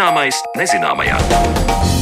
Zināmais nezināmajā.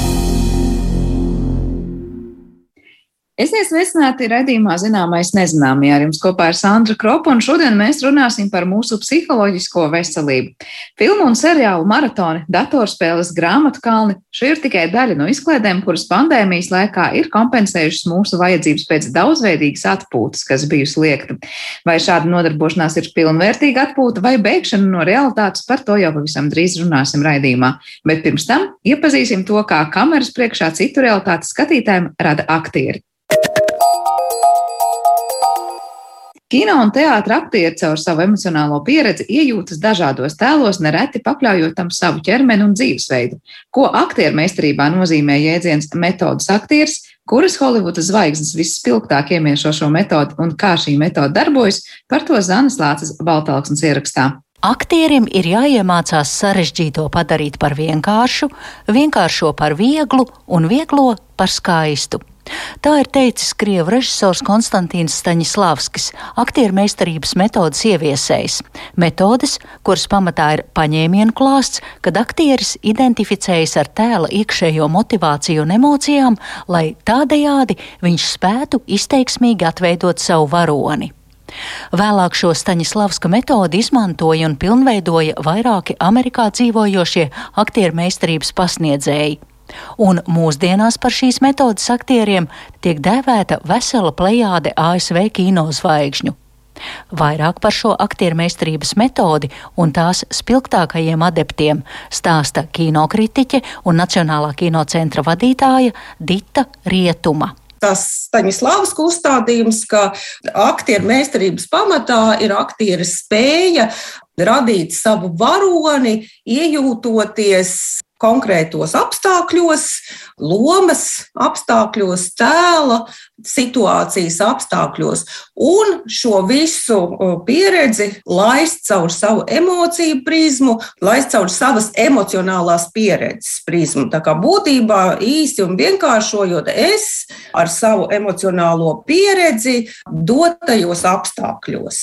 Esiet sveicināti redzījumā zināmais nezināmajā ar jums kopā ar Sandru Kropu, un šodien mēs runāsim par mūsu psiholoģisko veselību. Filmu un seriālu maratoni, datorspēles, grāmatu kalni - šī ir tikai daļa no izklaidēm, kuras pandēmijas laikā ir kompensējušas mūsu vajadzības pēc daudzveidīgas atpūtas, kas bijusi liekta. Vai šāda nodarbošanās ir pilnvērtīga atpūta vai beigšana no realitātes, par to jau pavisam drīz runāsim raidījumā. Bet pirms tam iepazīsim to, kā kameras priekšā citu realitāti skatītājiem rada aktieri. Kino un teātris aktieri caur savu emocionālo pieredzi iejūtas dažādos tēlos, nereti pakļaujot tam savu ķermeni un dzīvesveidu. Ko aktieru meistarībā nozīmē jēdziens metodas aktieris, kuras Holivudas zvaigznes visspilgtāk iemiešo šo metodi un kā šī metode darbojas, par to Zanas Lācis Baltalksnes ierakstā. Aktierim ir jāiemācās sarežģīto padarīt par vienkāršu, vienkāršo par vieglu un vieglo par skaistu. Tā ir teicis krievu režisors Konstantīns Staņislavskis, aktieru meistarības metodas ieviesējs. Metodes, kuras pamatā ir paņēmienu klāsts, kad aktieris identificējas ar tēla iekšējo motivāciju un emocijām, lai tādējādi viņš spētu izteiksmīgi atveidot savu varoni. Vēlāk šo Staņislavska metodi izmantoja un pilnveidoja vairāki Amerikā dzīvojošie aktieru meistarības pasniedzēji. Un mūsdienās par šīs metodas aktieriem tiek dēvēta vesela plejāde ASV kino zvaigžņu. Vairāk par šo aktieru meistarības metodi un tās spilgtākajiem adeptiem stāsta kinokritiķe un Nacionālā kinocentra vadītāja Dita Rietuma tas Staņislavas uzstādījums, ka aktieru meistarības pamatā ir aktieru spēja radīt savu varoni, iejūtoties konkrētos apstākļos, lomas apstākļos, tēla situācijas apstākļos, un šo visu pieredzi laist caur savu emociju prizmu, laist caur savas emocionālās pieredzes prizmu. Tā kā būtībā īsi un vienkāršojot, es ar savu emocionālo pieredzi dotajos apstākļos.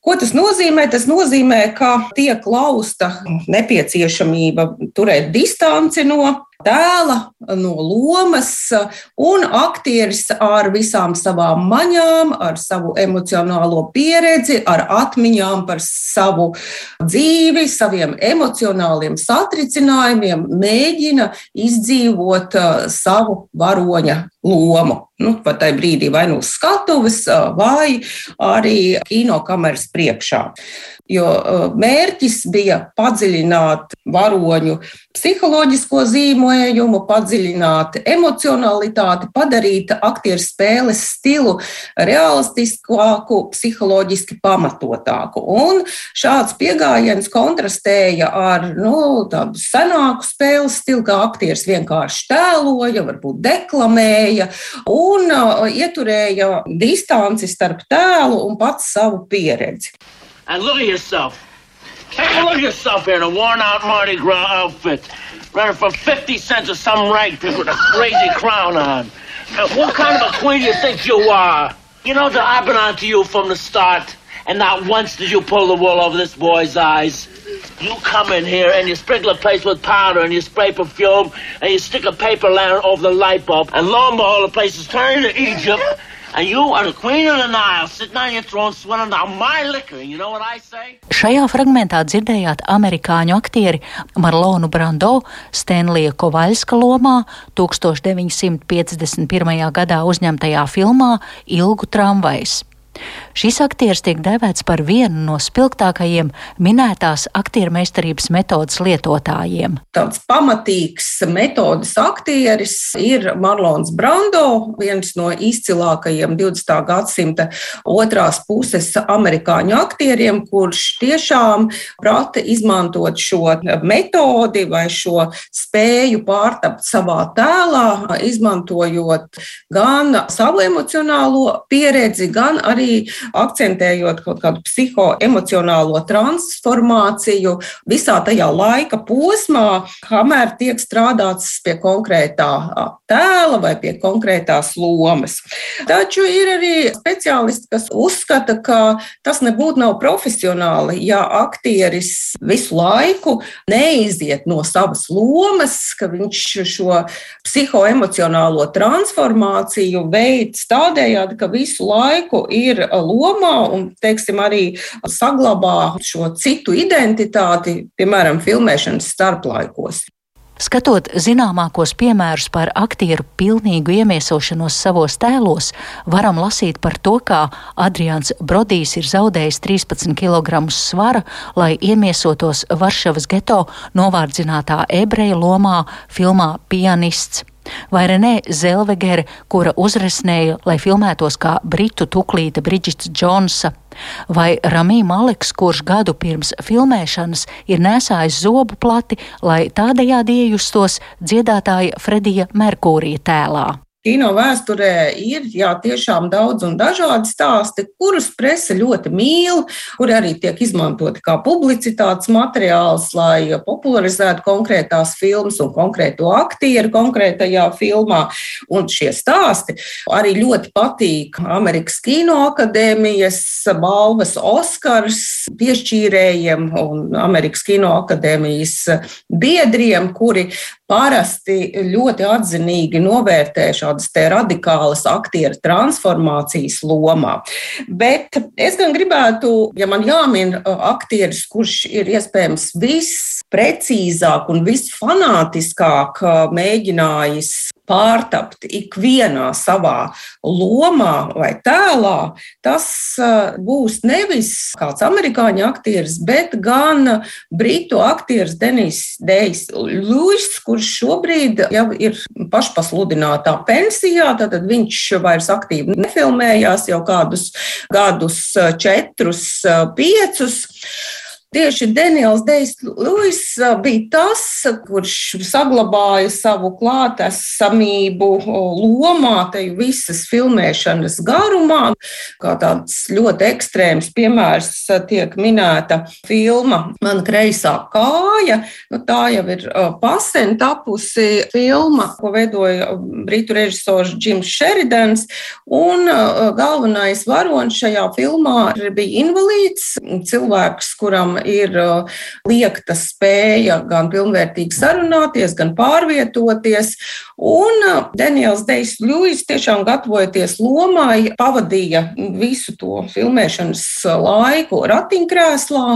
Ko tas nozīmē? Tas nozīmē, ka tiek lausta nepieciešamība turēt distanci no tēla, no lomas, un aktieris ar visām savām maņām, ar savu emocionālo pieredzi, ar atmiņām par savu dzīvi, saviem emocionāliem satricinājumiem, mēģina izdzīvot uh, savu varoņa lomu. Nu, pat tajā brīdī vai nu uz skatuves, uh, vai arī kinokameras priekšā jo uh, mērķis bija padziļināt varoņu psiholoģisko zīmējumu, padziļināt emocionalitāti, padarīt aktieru spēles stilu realistiskāku, psiholoģiski pamatotāku. Un šāds pieejams kontrastēja ar nu, tādu senāku spēles stilu, kā aktieris vienkārši tēloja, varbūt deklamēja un uh, ieturēja distanci starp tēlu un pats savu pieredzi. And look at yourself. Take a look at yourself in a worn out Mardi Gras outfit. Running for 50 cents of some pick with a crazy crown on. Now, what kind of a queen do you think you are? You know that I've been on to you from the start, and not once did you pull the wool over this boy's eyes. You come in here and you sprinkle a place with powder and you spray perfume and you stick a paper lantern over the light bulb, and lo and behold, the place is turning to Egypt. Šajā fragmentā dzirdējāt amerikāņu aktieri Marlonu Brando Stenlija Kovaļska lomā 1951. gadā uzņemtajā filmā Ilgu tramvajs. Šis aktieris tiek dēvēts par vienu no spilgtākajiem minētās aktieru meistarības metodas lietotājiem. Tāds pamatīgs metodas aktieris ir Marlons Brando, viens no izcilākajiem 20. gadsimta otrās puses amerikāņu aktieriem, kurš tiešām prata izmantot šo metodi vai šo spēju pārtapt savā tēlā, izmantojot gan savu emocionālo pieredzi, gan arī arī akcentējot kaut kādu psihoemocionālo transformāciju visā tajā laika posmā, kamēr tiek strādāts pie konkrētā tēla vai pie konkrētās lomas. Taču ir arī speciālisti, kas uzskata, ka tas nebūtu nav profesionāli, ja aktieris visu laiku neiziet no savas lomas, ka viņš šo psihoemocionālo transformāciju veids tādējādi, ka visu laiku ir lomā un, teiksim, arī saglabā šo citu identitāti, piemēram, filmēšanas starplaikos. Skatot zināmākos piemērus par aktieru pilnīgu iemiesošanos savos tēlos, varam lasīt par to, kā Adrians Brodijs ir zaudējis 13 kg svara, lai iemiesotos Varšavas geto novārdzinātā ebreju lomā filmā Pianists vai Renē Zelvegere, kura uzresnēja, lai filmētos kā britu tuklīte Bridžits Džonsa, vai Ramī Maleks, kurš gadu pirms filmēšanas ir nesājis zobu plati, lai tādējādi iejustos dziedātāja Fredija Merkūrija tēlā. Kino vēsturē ir jā, tiešām daudz un dažādi stāsti, kurus presa ļoti mīl, kuri arī tiek izmantoti kā publicitātes materiāls, lai popularizētu konkrētās filmas un konkrēto aktieru konkrētajā filmā. Un šie stāsti arī ļoti patīk Amerikas Kino akadēmijas balvas Oskars piešķīrējiem un Amerikas Kino akadēmijas biedriem, kuri parasti ļoti atzinīgi novērtē šādas radikālas aktieru transformācijas lomā. Bet es gan gribētu, ja man jāmin aktieris, kurš ir iespējams visprecīzāk un visfanātiskāk mēģinājis pārtapt ikvienā savā lomā vai tēlā, tas būs nevis kāds amerikāņu aktieris, bet gan britu aktieris Denis Dejs Lūis, kurš šobrīd jau ir pašpasludinātā pensijā, tad viņš vairs aktīvi nefilmējās jau kādus gadus, četrus, piecus. Tieši Daniels Dejs Lūis bija tas, kurš saglabāja savu klātesamību lomā, te visas filmēšanas garumā. Kā tāds ļoti ekstrēms piemērs tiek minēta filma Man kreisā kāja. Nu, tā jau ir pasen tapusi filma, ko veidoja britu režisors Džims Sheridans. Un galvenais varonis šajā filmā bija invalīds, cilvēks, kuram ir uh, liekta spēja gan pilnvērtīgi sarunāties, gan pārvietoties. Un uh, Daniels Dejs Ļujs tiešām gatavojoties lomai, pavadīja visu to filmēšanas laiku ratiņkrēslā.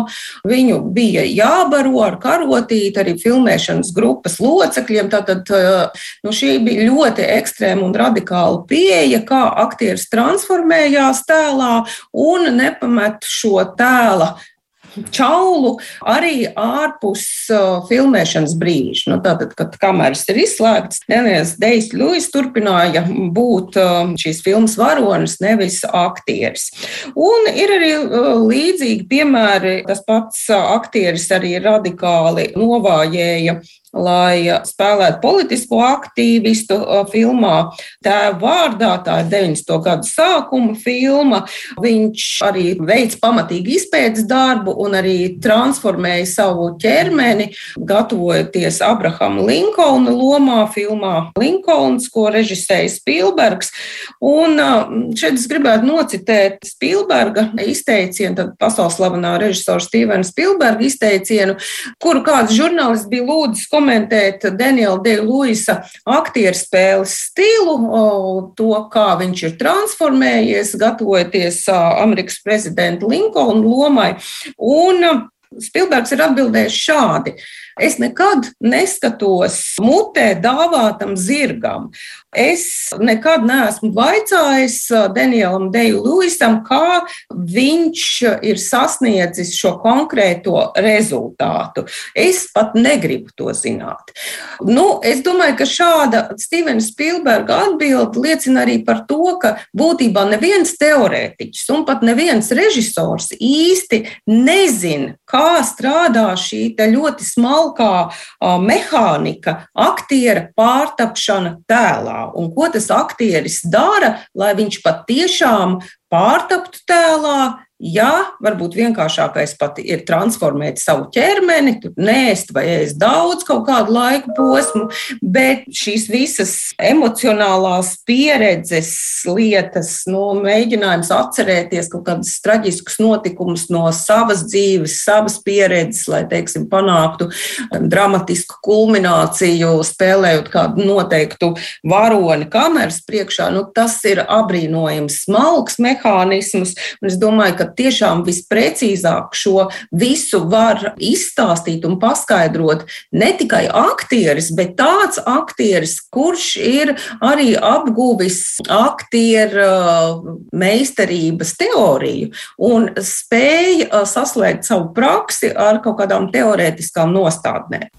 Viņu bija jābaro ar karotīti arī filmēšanas grupas locekļiem. Tātad uh, nu, šī bija ļoti ekstrēma un radikāla pieeja, kā aktieris transformējās tēlā un nepamet šo tēla čaulu arī ārpus uh, filmēšanas brīža. Nu, tātad, kad kameras ir izslēgtas, Daniels Dejs Ļuvis turpināja būt uh, šīs filmas varonis, nevis aktieris. Un ir arī uh, līdzīgi piemēri, tas pats uh, aktieris arī radikāli novājēja lai spēlētu politisko aktīvistu filmā. Tēva vārdā, tā ir 90. gadu sākuma filma. Viņš arī veids pamatīgu izpētes darbu un arī transformēja savu ķermeni, gatavojoties Abrahama Linkolna lomā, filmā Linkolns, ko režisēja Spielbergs. Un šeit es gribētu nocitēt Spielberga izteicienu, tad pasaules slavenā režisora Stevena Spielberga izteicienu, kuru kāds žurnālists bija lūdzis komentēt komentēt Daniela De Luisa aktieru spēles stilu, to, kā viņš ir transformējies, gatavojoties Amerikas prezidenta Linkolna lomai. Un Spilbergs ir atbildējis šādi: Es nekad neskatos mutē dāvātam zirgam. Es nekad neesmu vaicājis Danielam Deju Luisam, kā viņš ir sasniedzis šo konkrēto rezultātu. Es pat negribu to zināt. Nu, es domāju, ka šāda Stevena Spilberga atbilde liecina arī par to, ka būtībā neviens teorētiķis un pat neviens režisors īsti nezina, kā strādā šī ļoti smalkā uh, mehānika, aktiera pārtapšana tēlā un ko tas aktieris dara, lai viņš patiešām pārtaptu tēlā, Ja varbūt vienkāršākais pat ir transformēt savu ķermeni, nēst vai ēst daudz kaut kādu laiku posmu, bet šīs visas emocionālās pieredzes lietas, nu, mēģinājums atcerēties kaut kādus traģiskus notikumus no savas dzīves, savas pieredzes, lai, teiksim, panāktu dramatisku kulmināciju, spēlējot kādu noteiktu varoni kameras priekšā, nu, tas ir abrīnojams smalks mehānisms, un es domāju, ka tiešām visprecīzāk šo visu var izstāstīt un paskaidrot ne tikai aktieris, bet tāds aktieris, kurš ir arī apguvis aktieru uh, meistarības teoriju un spēja uh, saslēgt savu praksi ar kaut kādām teorētiskām nostādnēm.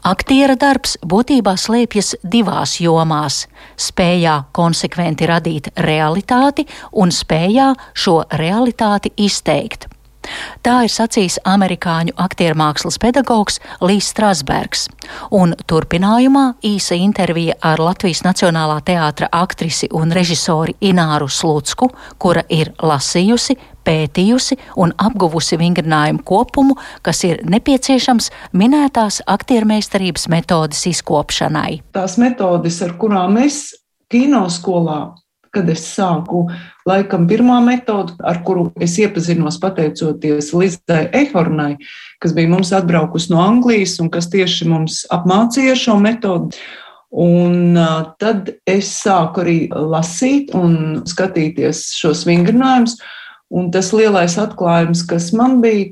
Aktiera darbs būtībā slēpjas divās jomās - spējā konsekventi radīt realitāti un spējā šo realitāti izteikt. Tā ir sacījis amerikāņu aktiermākslas pedagogs Līs Strasbergs, un turpinājumā īsa intervija ar Latvijas Nacionālā teātra aktrisi un režisori Ināru Slutsku, kura ir lasījusi, pētījusi un apguvusi vingrinājumu kopumu, kas ir nepieciešams minētās aktiermeistarības metodes izkopšanai. Tās metodes, ar kurām es kinoskolā kad es sāku, laikam, pirmā metode, ar kuru es iepazinos pateicoties Lizai Ehornai, kas bija mums atbraukusi no Anglijas un kas tieši mums apmācīja šo metodi. Un tad es sāku arī lasīt un skatīties šos vingrinājumus. Un tas lielais atklājums, kas man bija,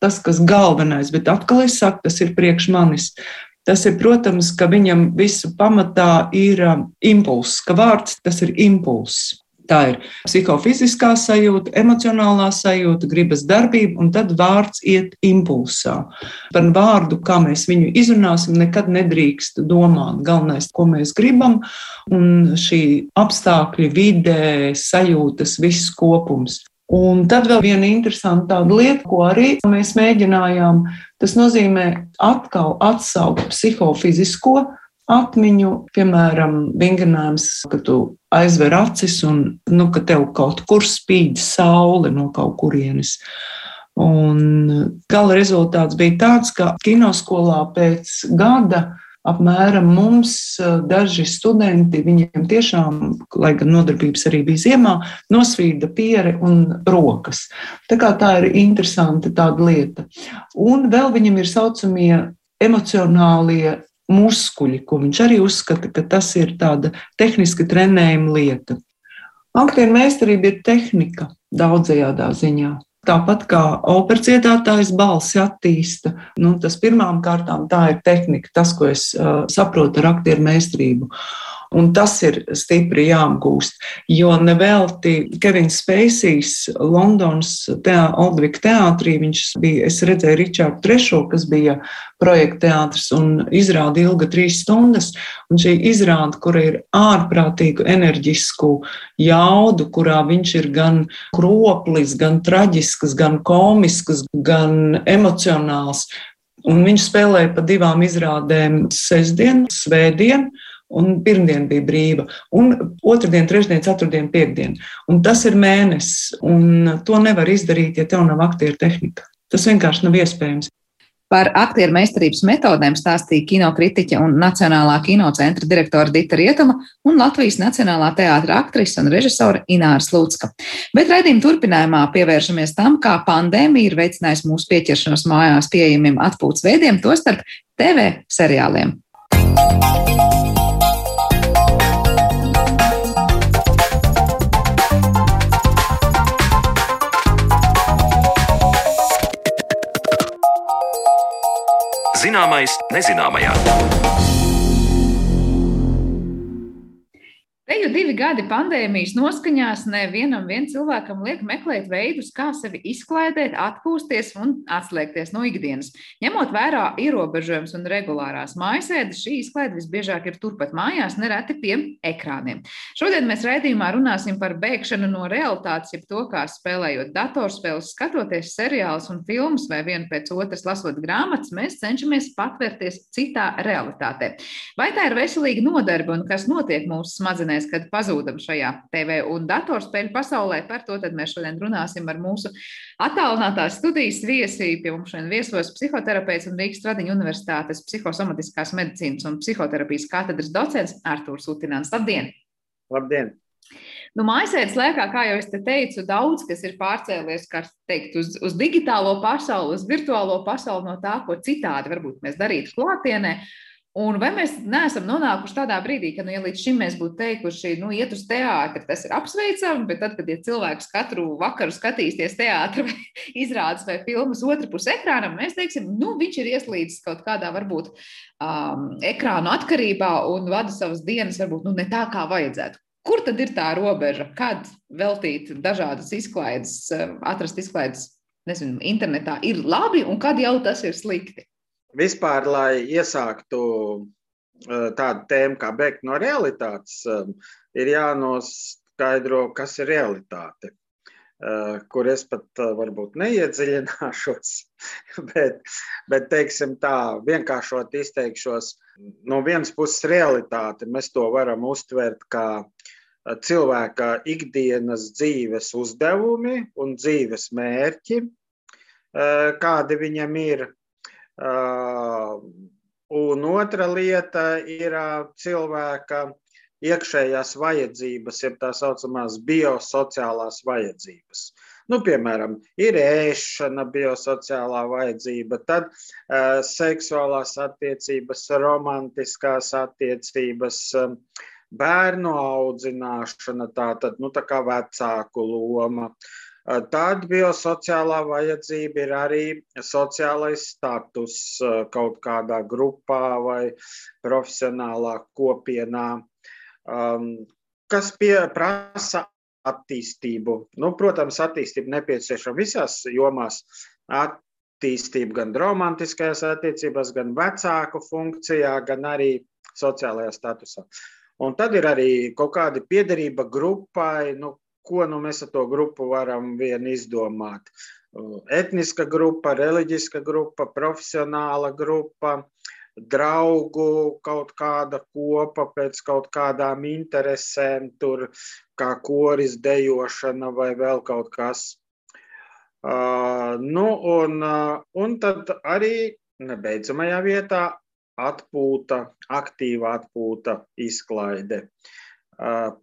tas, kas galvenais, bet atkal es saku, tas ir priekš manis. Tas ir, protams, ka viņam visu pamatā ir impulss, ka vārds tas ir impulss. Tā ir psihofiziskā sajūta, emocionālā sajūta, gribas darbība, un tad vārds iet impulsā. Par vārdu, kā mēs viņu izrunāsim, nekad nedrīkst domāt. Galvenais, ko mēs gribam, un šī apstākļi, vide, sajūtas, viss kopums. Un tad vēl viena interesanta lieta, ko arī mēs mēģinājām, tas nozīmē atkal atsaukt psihofizisko atmiņu, piemēram, vingrinājums, ka tu aizver acis un nu, ka tev kaut kur spīd saule no kaut kurienes. Un gala rezultāts bija tāds, ka kinoskolā pēc gada apmēram mums daži studenti, viņiem tiešām, lai gan nodarbības arī bija ziemā, nosvīda pieri un rokas. Tā kā tā ir interesanta tāda lieta. Un vēl viņam ir saucamie emocionālie muskuļi, ko viņš arī uzskata, ka tas ir tāda tehniska trenējuma lieta. Aktieru meistarība ir tehnika daudzajādā ziņā. Tāpat kā operas dziedātājs balsi attīsta, nu, tas pirmām kārtām tā ir tehnika, tas, ko es uh, saprotu ar aktieru meistarību. Un tas ir stipri jāapgūst. Jo nevelti Kevins Spēsīs Londonas teā, Oldvika teātrī, viņš bija, es redzēju Ričārdu III, kas bija projekta teātris un izrāda ilga trīs stundas. Un šī izrāda, kura ir ārprātīgu enerģisku jaudu, kurā viņš ir gan kroplis, gan traģisks, gan komisks, gan emocionāls. Un viņš spēlēja pa divām izrādēm sestdien, svētdien un pirmdiena bija brīva, un otrdien, trešdien, ceturtdien, piekdien. Un tas ir mēnesis, un to nevar izdarīt, ja tev nav aktieru tehnika. Tas vienkārši nav iespējams. Par aktieru meistarības metodēm stāstīja kinokritiķe un Nacionālā kinocentra direktore Dita Rietuma un Latvijas Nacionālā teātra aktrise un režisore Ināra Slūcka. Bet raidījuma turpinājumā pievēršamies tam, kā pandēmija ir veicinājusi mūsu pieķeršanos mājās pieejamiem atpūtas veidiem, tostarp TV seriāliem. Zināmais nezināmajā. Te jau divi gadi pandēmijas noskaņās nevienam vien cilvēkam liek meklēt veidus, kā sevi izklaidēt, atpūsties un atslēgties no ikdienas. Ņemot vērā ierobežojumus un regulārās mājasēdes, šī izklaide visbiežāk ir turpat mājās, nereti pie ekrāniem. Šodien mēs raidījumā runāsim par bēgšanu no realitātes, jeb to, kā spēlējot datorspēles, skatoties seriālus un filmas vai vienu pēc otras lasot grāmatas, mēs cenšamies patvērties citā realitātē. Vai tā ir veselīga nodarbe un kas notiek mūsu smadzenēs? Mēs, kad pazūdam šajā TV un datorspēļu pasaulē. Par to mēs šodien runāsim ar mūsu attālinātās studijas viesi. Pie mums šodien viesos psihoterapeits un Rīgas Tradiņu Universitātes psihosomatiskās medicīnas un psihoterapijas katedras docents Artūrs Utinants. Labdien! Labdien! Nu, Mājasēdes laikā, kā jau es te teicu, daudz kas ir pārcēlies teikt, uz, uz digitālo pasauli, uz virtuālo pasauli no tā, ko citādi varbūt mēs darītu klātienē. Un vai mēs neesam nonākuši tādā brīdī, ka, nu, ja līdz šim mēs būtu teikuši, nu, iet uz teātri, tas ir apsveicami, bet tad, kad ja cilvēks katru vakaru skatīsies teātri vai izrādes vai filmas otru pusi ekrānam, mēs teiksim, nu, viņš ir ieslīdis kaut kādā varbūt um, ekrānu atkarībā un vada savas dienas varbūt nu, ne tā, kā vajadzētu. Kur tad ir tā robeža, kad veltīt dažādas izklaides, um, atrast izklaides, nezinu, internetā ir labi un kad jau tas ir slikti? Vispār, lai iesāktu eh, tādu tēmu kā bēgt no realitātes, eh, ir jānoskaidro, kas ir realitāte. Eh, kur es pat varbūt neiedziļināšos, bet, bet teiksim tā, vienkāršot izteikšos, no vienas puses realitāte mēs to varam uztvert kā cilvēka ikdienas dzīves uzdevumi un dzīves mērķi, kādi viņam ir Un otra lieta ir cilvēka iekšējās vajadzības, jeb tā saucamās biosociālās vajadzības. Nu, piemēram, ir ēšana, biosociālā vajadzība, tad uh, seksuālās attiecības, romantiskās attiecības, uh, bērnu audzināšana, tā tad nu, tā kā vecāku loma. Uh, Tad biosociālā vajadzība ir arī sociālais status kaut kādā grupā vai profesionālā kopienā, kas prasa attīstību. Nu, protams, attīstība nepieciešama visās jomās. Attīstība gan romantiskajās attiecībās, gan vecāku funkcijā, gan arī sociālajā statusā. Un tad ir arī kaut kāda piederība grupai, nu, ko nu mēs ar to grupu varam vien izdomāt. Etniska grupa, reliģiska grupa, profesionāla grupa, draugu kaut kāda kopa pēc kaut kādām interesēm, tur kā koris, dejošana vai vēl kaut kas. Uh, nu, un, uh, un tad arī nebeidzamajā vietā atpūta, aktīva atpūta, izklaide. Uh,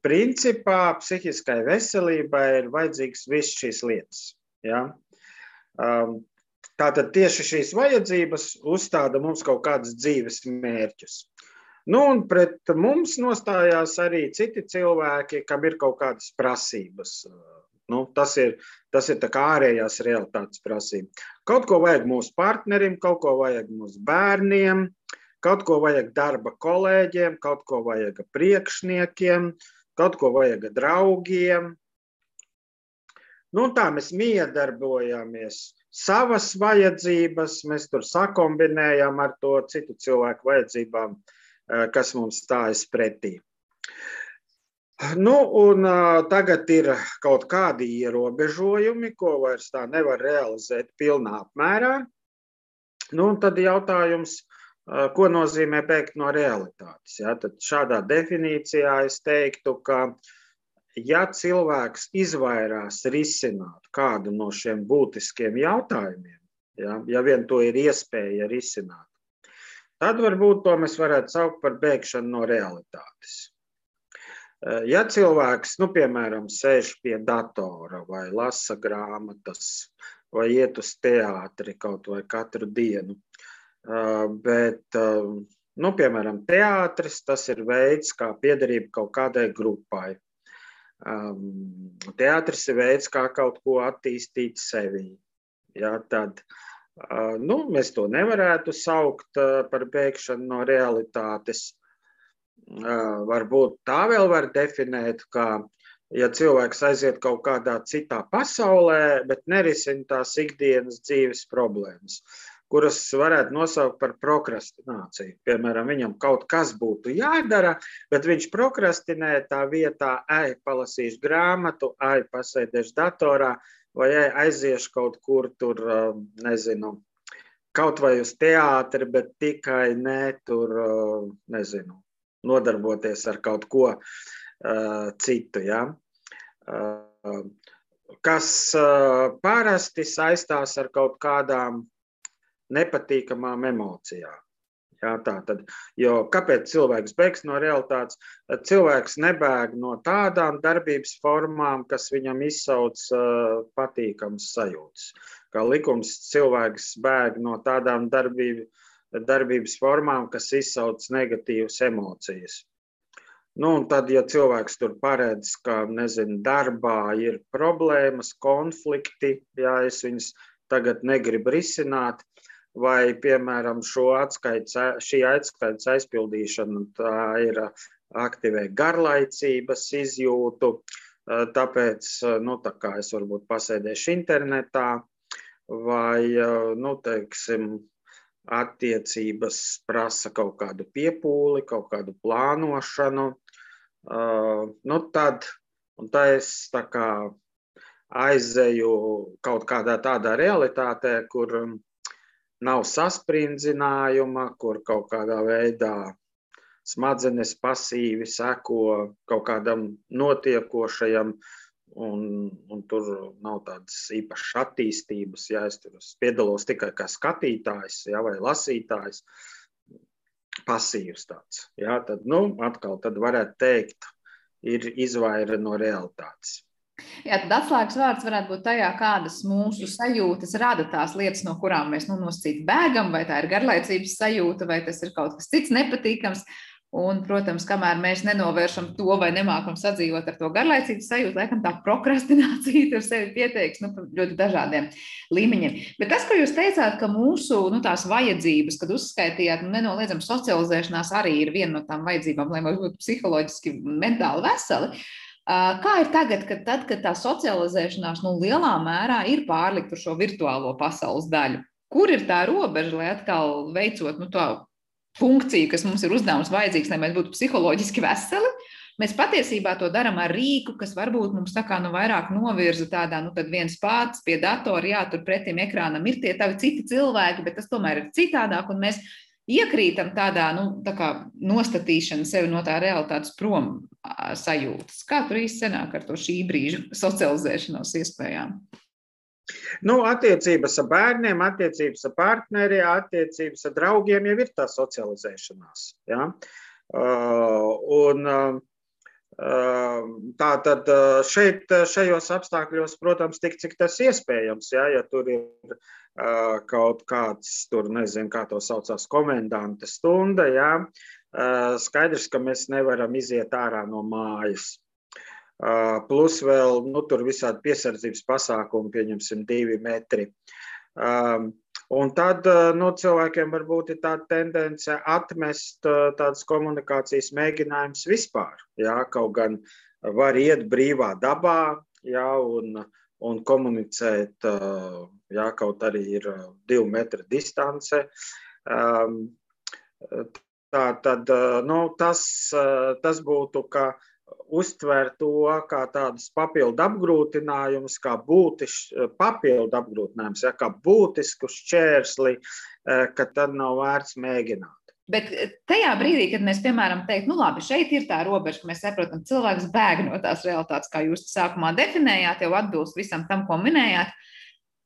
Principā psihiskai veselībai ir vajadzīgas visas šīs lietas. Ja? Tātad tieši šīs vajadzības uzstāda mums kaut kādus dzīves mērķus. Nu, un pret mums nostājās arī citi cilvēki, kam ir kaut kādas prasības. Nu, tas ir, tas ir ārējās realitātes prasība. Kaut ko vajag mūsu partnerim, kaut ko vajag mūsu bērniem, Kaut ko vajag darba kolēģiem, kaut ko vajag priekšniekiem, kaut ko vajag draugiem. Nu, tā mēs miedarbojamies. Savas vajadzības mēs tur sakombinējam ar to citu cilvēku vajadzībām, eh, kas mums stājas pretī. Nu, un, uh, tagad ir kaut kādi ierobežojumi, ko vairs tā nevar realizēt pilnā apmērā. Nu, tad jautājums, Ko nozīmē bēgt no realitātes? Ja? Tad šādā definīcijā es teiktu, ka ja cilvēks izvairās risināt kādu no šiem būtiskiem jautājumiem, ja, ja vien to ir iespēja risināt, tad varbūt to mēs varētu saukt par bēgšanu no realitātes. Ja cilvēks, nu, piemēram, sēž pie datora vai lasa grāmatas, vai iet uz teātri kaut vai katru dienu, Bet, nu, piemēram, teātris tas ir veids, kā piederība kaut kādai grupai. Teātris ir veids, kā kaut ko attīstīt sevī. Ja, tad, nu, mēs to nevarētu saukt par bēgšanu no realitātes. Varbūt tā vēl var definēt, ka, ja cilvēks aiziet kaut kādā citā pasaulē, bet nerisina tās ikdienas dzīves problēmas, kuras varētu nosaukt par prokrastināciju. Piemēram, viņam kaut kas būtu jādara, bet viņš prokrastinē tā vietā, ej, palasīšu grāmatu, ej, pasēdēšu datorā, vai ej, aiziešu kaut kur tur, nezinu, kaut vai uz teātri, bet tikai ne tur, nezinu, nodarboties ar kaut ko uh, citu. Ja? Uh, kas uh, parasti saistās ar kaut kādām nepatīkamām emocijām. Jā, tā tad, jo kāpēc cilvēks bēgs no realitātes? Cilvēks nebēg no tādām darbības formām, kas viņam izsauc uh, patīkamas sajūtas. Kā likums, cilvēks bēg no tādām darbību, darbības formām, kas izsauc negatīvas emocijas. Nu, un tad, ja cilvēks tur paredz, ka nezinu, darbā ir problēmas, konflikti, ja es viņus tagad negribu risināt, vai, piemēram, atskaits, šī atskaites aizpildīšana tā ir aktivē garlaicības izjūtu, tāpēc nu, tā kā es varbūt pasēdēšu internetā vai, nu, teiksim, attiecības prasa kaut kādu piepūli, kaut kādu plānošanu, nu, tad, un tā es tā kā aizeju kaut kādā tādā realitātē, kur nav sasprindzinājuma, kur kaut kādā veidā smadzenes pasīvi seko kaut kādam notiekošajam, un, un tur nav tādas īpašas attīstības. Ja es tur piedalos tikai kā skatītājs ja, vai lasītājs, pasīvs tāds. Ja, tad, nu, atkal tad varētu teikt, ir izvaira no realitātes. Jā, tad atslēgas vārds varētu būt tajā, kādas mūsu sajūtas rada tās lietas, no kurām mēs nu, nosacīt bēgam, vai tā ir garlaicības sajūta, vai tas ir kaut kas cits nepatīkams. Un, protams, kamēr mēs nenovēršam to vai nemākam sadzīvot ar to garlaicības sajūtu, laikam tā prokrastinācija tur sevi pieteiks nu, ļoti dažādiem līmeņiem. Bet tas, ko jūs teicāt, ka mūsu nu, tās vajadzības, kad uzskaitījāt, nu, nenoliedzami socializēšanās arī ir viena no tām vajadzībām, lai mēs būtu psiholoģiski, mentāli veseli. Kā ir tagad, kad, tad, kad tā socializēšanās nu, lielā mērā ir pārlikt uz šo virtuālo pasaules daļu? Kur ir tā robeža, lai atkal veicot nu, to funkciju, kas mums ir uzdevums vajadzīgs, lai mēs būtu psiholoģiski veseli? Mēs patiesībā to darām ar rīku, kas varbūt mums tā kā nu vairāk novirza tādā, nu tad viens pats pie datora, jā, tur pretim ekrānam ir tie tavi citi cilvēki, bet tas tomēr ir citādāk, un mēs iekrītam tādā nu, tā nostatīšana sevi no tā realitātes prom sajūtas. Kā tur īsti senāk ar to šī brīža socializēšanos iespējām? Nu, attiecības ar bērniem, attiecības ar partneri, attiecības ar draugiem jau ir tā socializēšanās. Ja? Uh, un, uh, Tā tad šeit, šajos apstākļos, protams, tik cik tas iespējams, ja, ja tur ir kaut kāds, tur nezinu, kā to saucās, komendanta stunda, ja, skaidrs, ka mēs nevaram iziet ārā no mājas. Plus vēl, nu, tur visādi piesardzības pasākumi, pieņemsim, divi metri. Um, Un tad eh, nu, cilvēkiem varbūt ir tāda tendence atmest eh, tādas komunikācijas mēģinājumus vispār. Jā, kaut gan var iet brīvā dabā jā, un, un komunicēt, eh, jā, kaut arī ir divu metru distance. Ehm, tā tad nu, tas, tas būtu, ka uztver to kā tādus papildu apgrūtinājumus, kā būtis, papildu apgrūtinājumus, ja, kā būtisku šķērsli, e, ka tad nav vērts mēģināt. Bet tajā brīdī, kad mēs, piemēram, teiktu, nu labi, šeit ir tā robeža, ka mēs saprotam, cilvēks bēg no tās realitātes, kā jūs sākumā definējāt, jau atbilst visam tam, ko minējāt.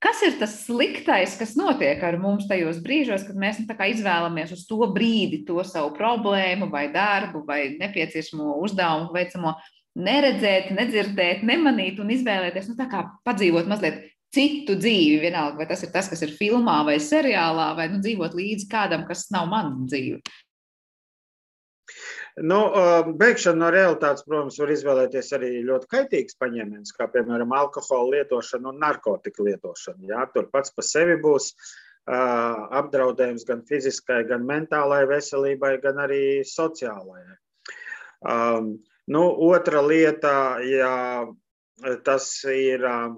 Kas ir tas sliktais, kas notiek ar mums tajos brīžos, kad mēs nu, izvēlamies uz to brīdi to savu problēmu, vai darbu, vai nepieciešamo uzdevumu veicamo neredzēt, nedzirdēt, nemanīt un izvēlēties, nu, padzīvot mazliet citu dzīvi, vienalga, vai tas ir tas, kas ir filmā vai seriālā, vai nu, dzīvot līdzi kādam, kas nav mana dzīve. Nu, Bēgšana no realitātes, protams, var izvēlēties arī ļoti kaitīgs paņēmiens, kā piemēram alkohola lietošana un narkotika lietošana. Jā, tur pats par sevi būs apdraudējums gan fiziskai, gan mentālai veselībai, gan arī sociālajai. Um, nu, otra lieta, ja tas ir uh,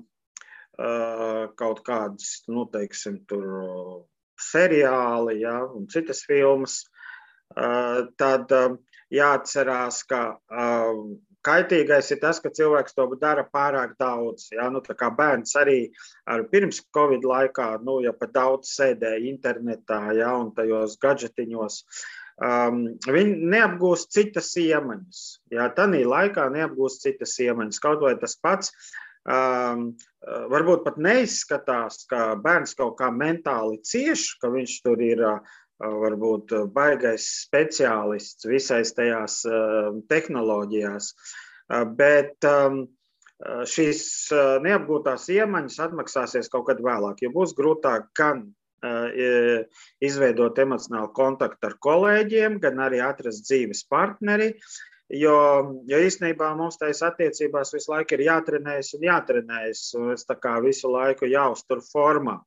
kaut kādas, nu, teiksim, tur seriāli ja, un citas filmas, uh, tad uh, jāatcerās, ka uh, Kaitīgais ir tas, ka cilvēks to dara pārāk daudz. Ja? Nu, bērns arī ar pirms Covid laikā, nu, ja pat daudz sēdēja internetā ja? un tajos gadžetiņos, um, viņi neapgūst citas iemaņas. Ja? Tanī laikā neapgūst citas iemaņas. Kaut vai tas pats. Um, varbūt pat neizskatās, ka bērns kaut kā mentāli cieš, ka viņš tur ir uh, varbūt baigais speciālists visais tajās tehnoloģijās. Bet šīs neapgūtās iemaņas atmaksāsies kaut kad vēlāk, jo būs grūtāk gan izveidot emocionālu kontaktu ar kolēģiem, gan arī atrast dzīves partneri. Jo, jo īstenībā mums tajās attiecībās visu laiku ir jātrenējas un jātrenējas. Un es tā kā visu laiku jāuztur formā.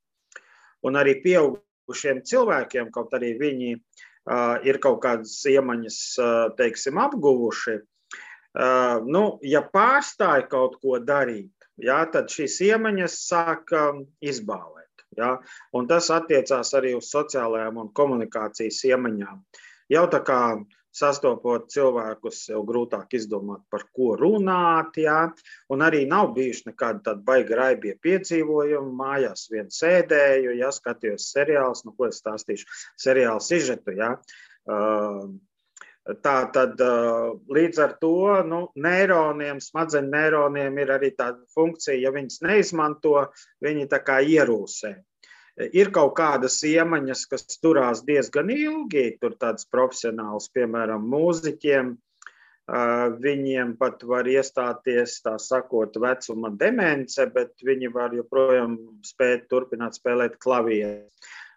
Un arī pieaug, šiem cilvēkiem, kaut arī viņi uh, ir kaut kādas iemaņas, uh, teiksim, apguvuši, uh, nu, ja pārstāja kaut ko darīt, jā, tad šīs iemaņas sāk um, izbālēt. Ja? Un tas attiecās arī uz sociālajām un komunikācijas iemaņām. Jau tā kā sastopot cilvēkus, jau grūtāk izdomāt, par ko runāt. Jā. Un arī nav bijuši nekādi tādi baigi raibie piedzīvojumi. Mājās vien sēdēju, ja skatījos seriālus, nu, ko es stāstīšu, seriālu sižetu. Jā. Tā tad līdz ar to nu, neironiem, smadzeņu neironiem ir arī tāda funkcija, ja viņas neizmanto, viņi tā kā ierūsē ir kaut kādas iemaņas, kas turās diezgan ilgi. Tur tāds profesionāls, piemēram, mūziķiem. Viņiem pat var iestāties, tā sakot, vecuma demence, bet viņi var joprojām spēt turpināt spēlēt klavieru.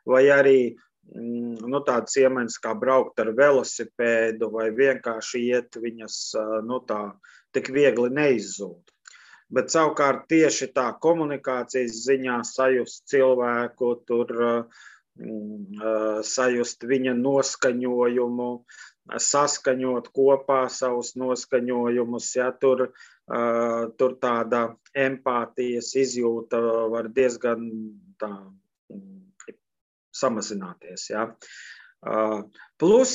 Vai arī mm, nu, tādas iemaņas kā braukt ar velosipēdu vai vienkārši iet, viņas nu, tā tik viegli neizzūd bet savukārt tieši tā komunikācijas ziņā sajust cilvēku, tur mm, sajust viņa noskaņojumu, saskaņot kopā savus noskaņojumus. Ja, tur, tur tāda empātijas izjūta var diezgan tā, mm, samazināties. Ja. Plus,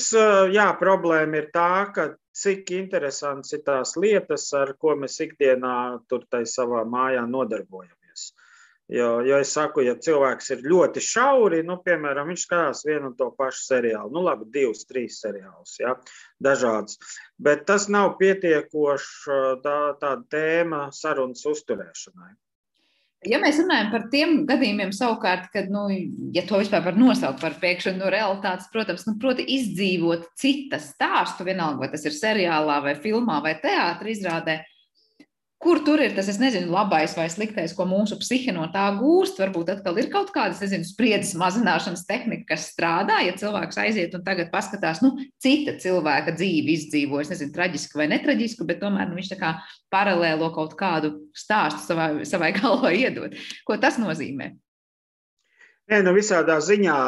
jā, problēma ir tā, ka cik interesants ir tās lietas, ar ko mēs ikdienā tur tai savā mājā nodarbojamies. Jo, jo es saku, ja cilvēks ir ļoti šauri, nu, piemēram, viņš skatās vienu un to pašu seriālu, nu, labi, divus, trīs seriālus, ja, dažādas. Bet tas nav pietiekoši tā, tāda tēma sarunas uzturēšanai. Ja mēs runājam par tiem gadījumiem, savukārt, kad, nu, ja to vispār var nosaukt par pēkšņu no realitātes, protams, nu, proti, izdzīvot citas stāstu, vienalga, vai tas ir seriālā, vai filmā, vai teātrī izrādē, Kur tur ir tas, nezinu, labais vai sliktais, ko mūsu psihe no tā gūst? Varbūt atkal ir kaut kāda, nezinu, spriedzes mazināšanas tehnika, kas strādā, ja cilvēks aiziet un tagad paskatās, nu, cita cilvēka dzīvi izdzīvo, es nezinu, traģisku vai netraģisku, bet tomēr nu, viņš tā kā paralēlo kaut kādu stāstu savai, savai galvā iedod. Ko tas nozīmē? Nē, nu visādā ziņā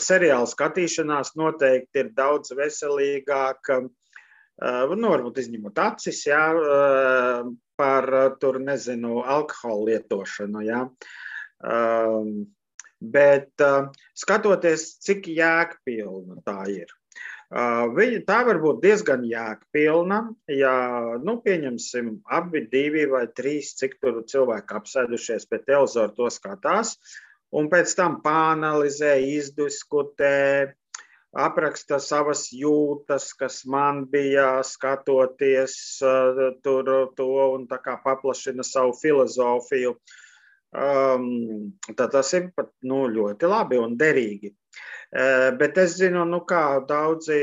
seriāla skatīšanās noteikti ir daudz veselīgāka. Nu, varbūt izņemot acis, jā, par tur, nezinu, alkohola lietošanu. Um, bet skatoties, cik jēgpilna tā ir. Viņa, tā var būt diezgan jēgpilna, ja, nu, pieņemsim, abi divi vai trīs, cik tur cilvēki apsēdušies pie televizora, to skatās, un pēc tam pāanalizē, izdiskutē, apraksta savas jūtas, kas man bija skatoties uh, tur to un tā kā paplašina savu filozofiju. Um, tad tas ir pat nu, ļoti labi un derīgi. Uh, bet es zinu, nu, kā daudzi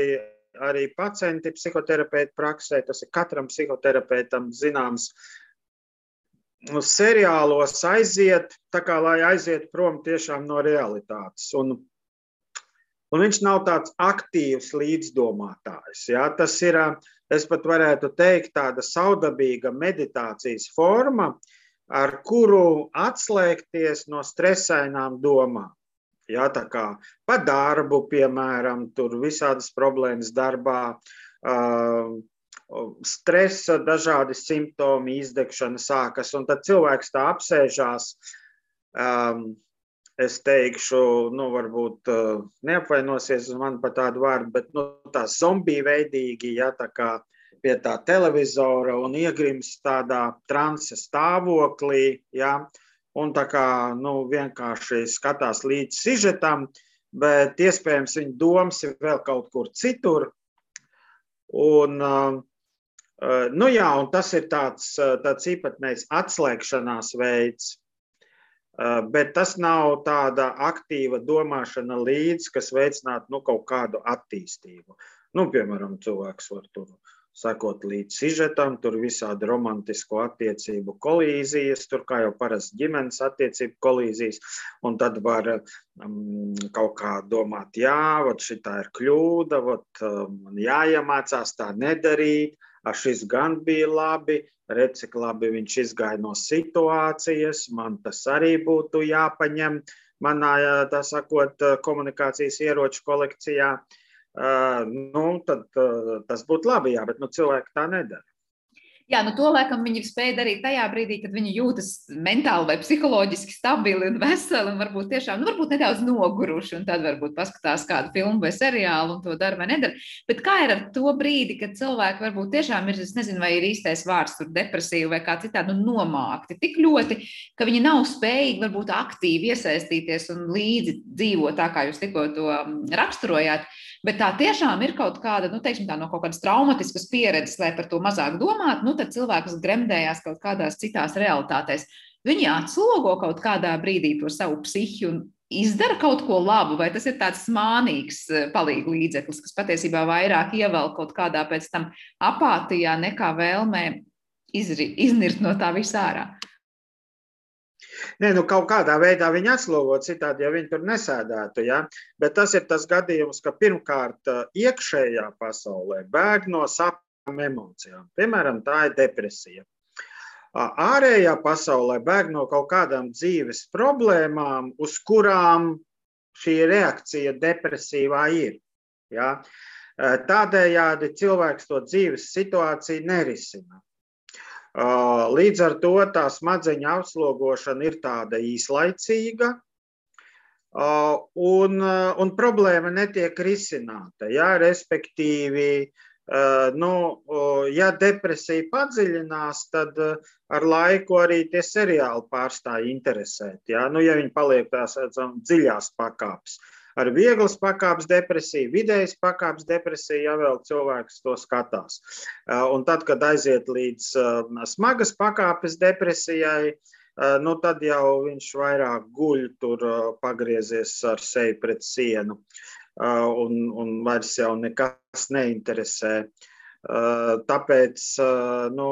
arī pacienti psihoterapeiti praksē, tas ir katram psihoterapeitam zināms, nu, seriālos aiziet, tā kā lai aiziet prom tiešām no realitātes. Un un viņš nav tāds aktīvs līdzdomātājs. Ja? Tas ir, es pat varētu teikt, tāda saudabīga meditācijas forma, ar kuru atslēgties no stresainām domām. Ja, tā kā par darbu, piemēram, tur visādas problēmas darbā, uh, stresa, dažādi simptomi, izdegšana sākas, un tad cilvēks tā apsēžās. Um, es teikšu, nu, varbūt uh, neapvainosies uz mani par tādu vārdu, bet nu, tā zombija veidīgi, ja tā kā pie tā televizora un iegrims tādā transa stāvoklī, ja, un tā kā nu, vienkārši skatās līdz sižetam, bet iespējams viņa domas ir vēl kaut kur citur. Un, uh, Uh, nu jā, un tas ir tāds, tāds īpatnējs atslēgšanās veids, bet tas nav tāda aktīva domāšana līdz, kas veicinātu nu, kaut kādu attīstību. Nu, piemēram, cilvēks var tur sekot līdz sižetam, tur visādi romantisko attiecību kolīzijas, tur kā jau parasti ģimenes attiecību kolīzijas, un tad var um, kaut kā domāt, jā, vat šitā ir kļūda, vat man jāiemācās tā nedarīt, ar šis gan bija labi, redz, cik labi viņš izgāja no situācijas, man tas arī būtu jāpaņem manā, tā sakot, komunikācijas ieroču kolekcijā. Nu, tad tas būtu labi, jā, bet nu, cilvēki tā nedara. Jā, nu to laikam viņi spēja darīt tajā brīdī, kad viņi jūtas mentāli vai psiholoģiski stabili un veseli, un varbūt tiešām, nu, varbūt nedaudz noguruši, un tad varbūt paskatās kādu filmu vai seriālu un to dara vai nedara. Bet kā ir ar to brīdi, kad cilvēki varbūt tiešām ir, es nezinu, vai ir īstais vārds tur depresīvi vai kā citādi, nu, nomākti tik ļoti, ka viņi nav spējīgi varbūt aktīvi iesaistīties un līdzi dzīvot tā, kā jūs tikko to mm, raksturojāt. Bet tā tiešām ir kaut kāda, nu, teiksim, tā no kaut kādas traumatiskas pieredzes, lai par to mazāk domātu, nu, tad cilvēks gremdējās kaut kādās citās realitātēs. Viņi atslogo kaut kādā brīdī to savu psihi un izdara kaut ko labu, vai tas ir tāds mānīgs eh, palīgu līdzeklis, kas patiesībā vairāk ievelk kaut kādā pēc tam apātijā nekā vēlmē izri, iznirt no tā visā ārā. Nē, nu kaut kādā veidā viņi atslogo, citādi jau viņi tur nesēdētu. Ja? Bet tas ir tas gadījums, ka pirmkārt iekšējā pasaulē bēg no sapņu emocijām. Piemēram, tā ir depresija. Ārējā pasaulē bēg no kaut kādām dzīves problēmām, uz kurām šī reakcija depresīvā ir. Ja? Tādējādi cilvēks to dzīves situāciju nerisina. Līdz ar to tā smadzeņu apslogošana ir tāda īslaicīga, un, un problēma netiek risināta. Ja, respektīvi, nu, ja depresija padziļinās, tad ar laiku arī tie seriāli pārstāja interesēt. Ja, nu, ja viņi paliek tās dziļās pakāpes ar vieglas pakāpes depresiju, vidējas pakāpes depresiju, ja vēl cilvēks to skatās. Un tad, kad aiziet līdz smagas pakāpes depresijai, nu, tad jau viņš vairāk guļ tur pagriezies ar seju pret sienu un, un vairs jau nekas neinteresē. Tāpēc, nu,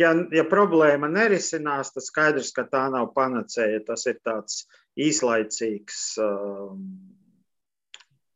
ja, ja problēma nerisinās, tad skaidrs, ka tā nav panacēja. Tas ir tāds īslaicīgs. Um,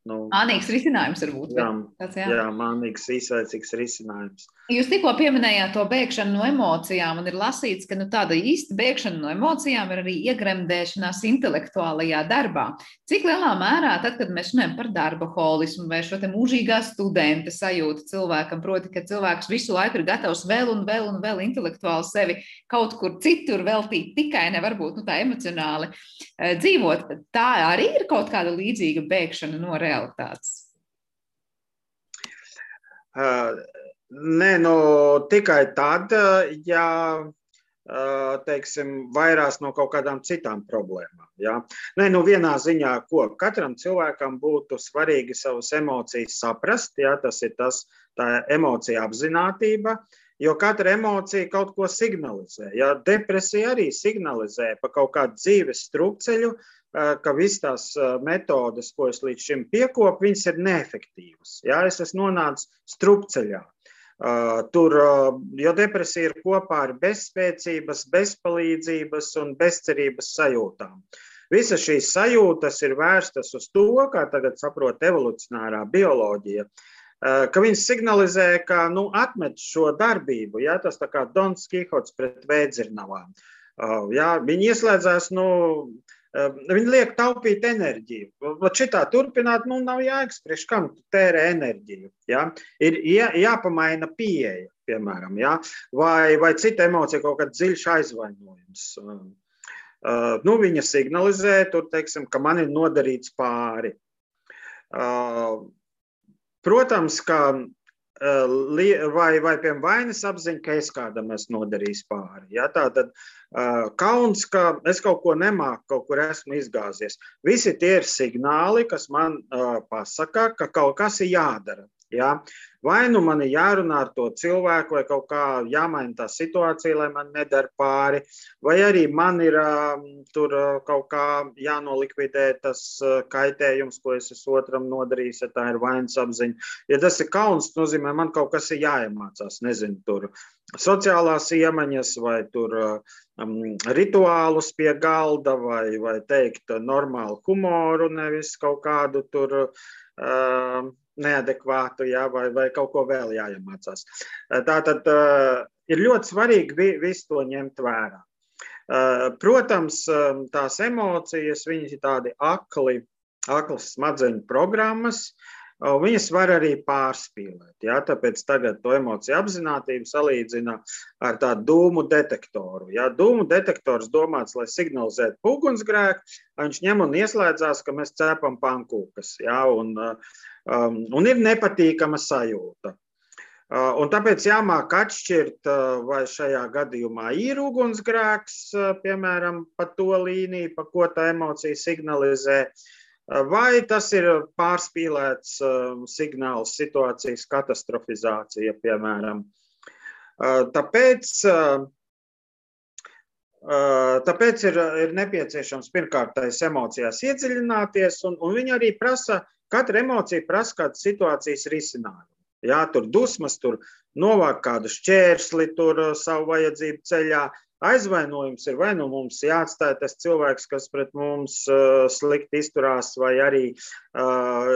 Nu, mānīgs risinājums varbūt. Jā, tāds, jā. jā mānīgs, īslaicīgs risinājums. Jūs tikko pieminējāt to bēgšanu no emocijām, un ir lasīts, ka nu, tāda īsta bēgšana no emocijām ir arī iegremdēšanās intelektuālajā darbā. Cik lielā mērā, tad, kad mēs runājam par darba holismu vai šo mūžīgā studenta sajūtu cilvēkam, proti, ka cilvēks visu laiku ir gatavs vēl un vēl un vēl intelektuāli sevi kaut kur citur veltīt, tikai ne varbūt nu, tā emocionāli eh, dzīvot, tā arī ir kaut kāda līdzīga bēgšana no realitātes realitātes? Uh, nē, nu, tikai tad, ja teiksim, vairās no kaut kādām citām problēmām. Ja? Nē, nu, vienā ziņā, ko katram cilvēkam būtu svarīgi savas emocijas saprast, ja? tas ir tas, tā emocija apziņotība, jo katra emocija kaut ko signalizē. Ja? Depresija arī signalizē par kaut kādu dzīves strupceļu, ka visas tās metodes, ko es līdz šim piekopu, viņas ir neefektīvas. Jā, es esmu nonācis strupceļā. Tur, jo depresija ir kopā ar bezspēcības, bezpalīdzības un bezcerības sajūtām. Visas šīs sajūtas ir vērstas uz to, kā tagad saprot evolucionārā bioloģija, ka viņas signalizē, ka nu, atmet šo darbību. Ja? Tas tā kā Dons Kihots pret vēdzirnavām. Ja? Viņi ieslēdzās nu, viņi liek taupīt enerģiju. Vat šitā turpināt, nu, nav jēgas, priekš kam tu tērē enerģiju. Ja? Ir jā, jāpamaina pieeja, piemēram, ja? vai, vai cita emocija, kaut kāds dziļš aizvainojums. Uh, nu, viņa signalizē, tur, teiksim, ka man ir nodarīts pāri. Uh, protams, ka vai, vai piemēram, vainas apziņa, ka es kādam esmu nodarījis pāri. Ja? Tā tad uh, kauns, ka es kaut ko nemāku, kaut kur esmu izgāzies. Visi tie ir signāli, kas man uh, pasaka, ka kaut kas ir jādara. Ja? Vai nu man ir jārunā ar to cilvēku, vai kaut kā jāmaina tā situācija, lai man nedara pāri, vai arī man ir um, tur uh, kaut kā jānolikvidē tas uh, kaitējums, ko es esmu otram nodarījis, ja tā ir vainas apziņa. Ja tas ir kauns, nozīmē, man kaut kas ir jāiemācās. Nezinu, tur sociālās iemaņas vai tur. Um, rituālus pie galda, vai, vai teikt, normālu humoru, nevis kaut kādu tur uh, neadekvātu, jā, vai, vai kaut ko vēl jāiemācās. Tā tad uh, ir ļoti svarīgi vi, visu to ņemt vērā. Uh, protams, tās emocijas, viņas ir tādi akli, aklas smadzeņu programmas, Viņas var arī pārspīlēt. Ja? Tāpēc tagad to emociju apziņotību salīdzina ar tādu dūmu detektoru. Ja? Dūmu detektors domāts, lai signalizētu ugunsgrēku, viņš ņem un ieslēdzās, ka mēs cepam pankūkas. Ja? Un, um, un ir nepatīkama sajūta. Uh, un tāpēc jāmāk atšķirt, uh, vai šajā gadījumā ir ugunsgrēks, uh, piemēram, pa to līniju, pa ko tā emocija signalizē, vai tas ir pārspīlēts signāls situācijas katastrofizācija, piemēram. Tāpēc Tāpēc ir, ir nepieciešams pirmkārt tajās emocijās iedziļināties, un, un viņi arī prasa, katra emocija prasa kādas situācijas risinājumu. Jā, tur dusmas, tur novākt kādu šķērsli, tur savu vajadzību ceļā. Aizvainojums ir vai nu mums jāatstāj tas cilvēks, kas pret mums uh, slikti izturās, vai arī uh,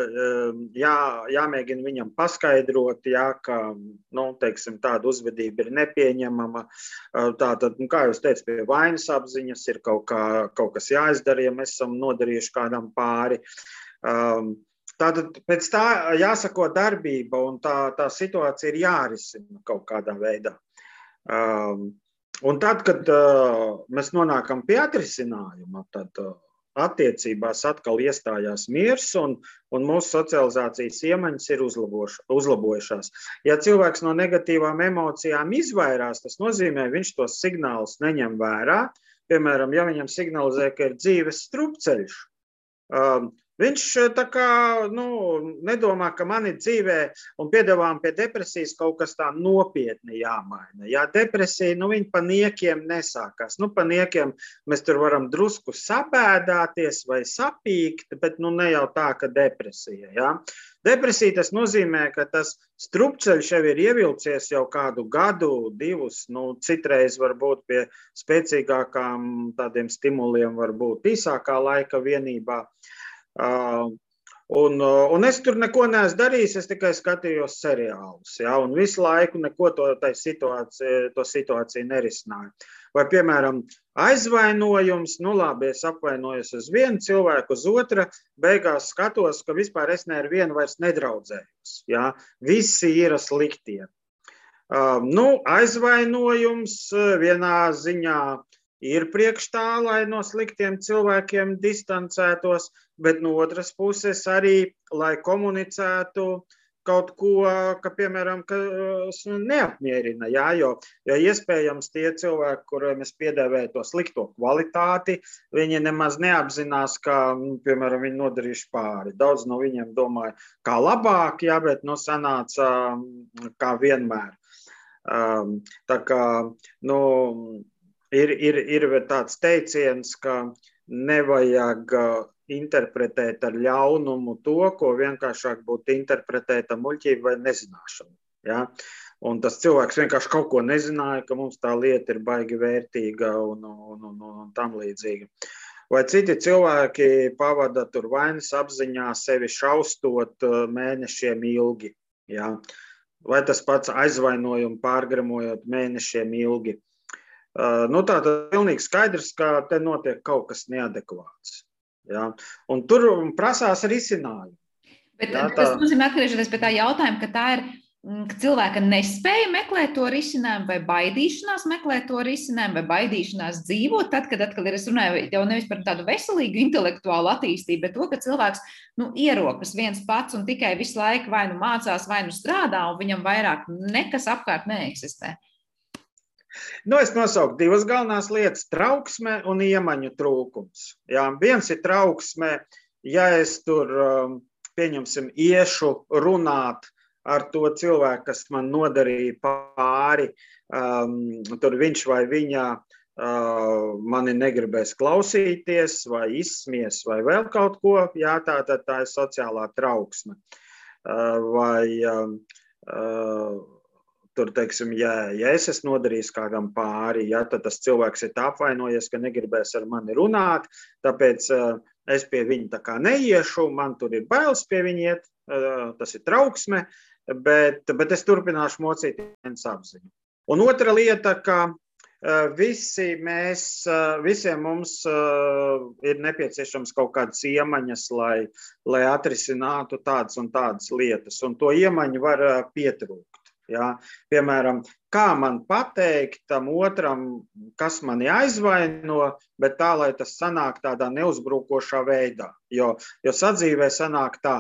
jā, jāmēģina viņam paskaidrot, jā, ka nu, teiksim, tāda uzvedība ir nepieņemama. Uh, Tātad, nu, kā jau teicu, pie vainas apziņas ir kaut, kā, kaut kas jāizdara, ja mēs esam nodarījuši kādam pāri. Um, Tātad pēc tā jāsako darbība, un tā, tā situācija ir jārisina kaut kādā veidā. Um, Un tad, kad uh, mēs nonākam pie atrisinājuma, tad uh, attiecībās atkal iestājās miers un, un mūsu socializācijas iemaņas ir uzlabojušās. Ja cilvēks no negatīvām emocijām izvairās, tas nozīmē, viņš tos signālus neņem vērā. Piemēram, ja viņam signalizē, ka ir dzīves strupceļš, um, Viņš eh, kā, nu, nedomā, ka man ir dzīvē un piedāvājumi pie depresijas kaut kas tā nopietni jāmaina. Jā, depresija, nu, viņa pa niekiem nesākās. Nu, pa niekiem mēs tur varam drusku sabēdāties vai sapīkt, bet nu, ne jau tā, ka depresija. Jā. Depresija tas nozīmē, ka tas strupceļš jau ir ievilcies jau kādu gadu, divus, nu, citreiz varbūt pie spēcīgākām tādiem stimuliem, varbūt īsākā laika vienībā. Uh, Un, un es tur neko neesmu darījis, es tikai skatījos seriālus. Ja, un visu laiku neko to, situāciju, to situāciju nerisināju. Vai, piemēram, aizvainojums, nu labi, es apvainojos uz vienu cilvēku, uz otru, beigās skatos, ka vispār es ne ar vienu vairs nedraudzējos. Ja, visi ir sliktie. Um, nu, aizvainojums vienā ziņā ir priekš tā, lai no sliktiem cilvēkiem distancētos, bet no otras puses arī, lai komunicētu kaut ko, ka, piemēram, kas neapmierina. Jā, jo, jo iespējams tie cilvēki, kuriem es piedēvēju to slikto kvalitāti, viņi nemaz neapzinās, ka, nu, piemēram, viņi nodarījuši pāri. Daudz no viņiem domāja, kā labāk, jā, bet nu sanāca kā vienmēr. Um, tā kā, nu, ir, ir, ir tāds teiciens, ka nevajag interpretēt ar ļaunumu to, ko vienkāršāk būtu interpretēt ar muļķību vai nezināšanu. Ja? Un tas cilvēks vienkārši kaut ko nezināja, ka mums tā lieta ir baigi vērtīga un, un, un, un, un tam līdzīga. Vai citi cilvēki pavada tur vainas apziņā, sevi šaustot mēnešiem ilgi. Ja? Vai tas pats aizvainojumu pārgremojot mēnešiem ilgi. Nu, tā tad ir pilnīgi skaidrs, ka te notiek kaut kas neadekvāts. Ja? Un tur prasās risinājumi. Bet jā, tā... tas nozīmē, atgriežoties pie tā jautājuma, ka tā ir mm, ka cilvēka nespēja meklēt to risinājumu, vai baidīšanās meklēt to risinājumu, vai baidīšanās dzīvot. Tad, kad atkal ir runāju jau nevis par tādu veselīgu intelektuālu attīstību, bet to, ka cilvēks nu, ierokas viens pats un tikai visu laiku vai nu mācās, vai nu strādā, un viņam vairāk nekas apkārt neeksistē. Nu, es nosaucu divas galvenās lietas - trauksme un iemaņu trūkums. Jā, viens ir trauksme, ja es tur um, pieņemsim, iešu runāt ar to cilvēku, kas man nodarīja pāri, um, tur viņš vai viņa uh, mani negribēs klausīties, vai izsmies, vai vēl kaut ko. Jā, tā, tā, tā ir sociālā trauksme. Uh, vai, um, uh, Tur, teiksim, ja, ja es esmu nodarījis kādam pāri, ja, tad tas cilvēks ir apvainojies, ka negribēs ar mani runāt. Tāpēc uh, Es pie viņa neiešu, man tur ir bailes pie viņa iet, tas ir trauksme, bet, bet es turpināšu mocīt viens apziņu. Un otra lieta, ka visi mēs, visiem mums ir nepieciešams kaut kādas iemaņas, lai, lai atrisinātu tādas un tādas lietas, un to iemaņu var pietrūkt. Ja? Piemēram, kā man pateikt tam otram, kas mani aizvaino, bet tā, lai tas sanāk tādā neuzbrukošā veidā. Jo, jo sadzīvē sanāk tā,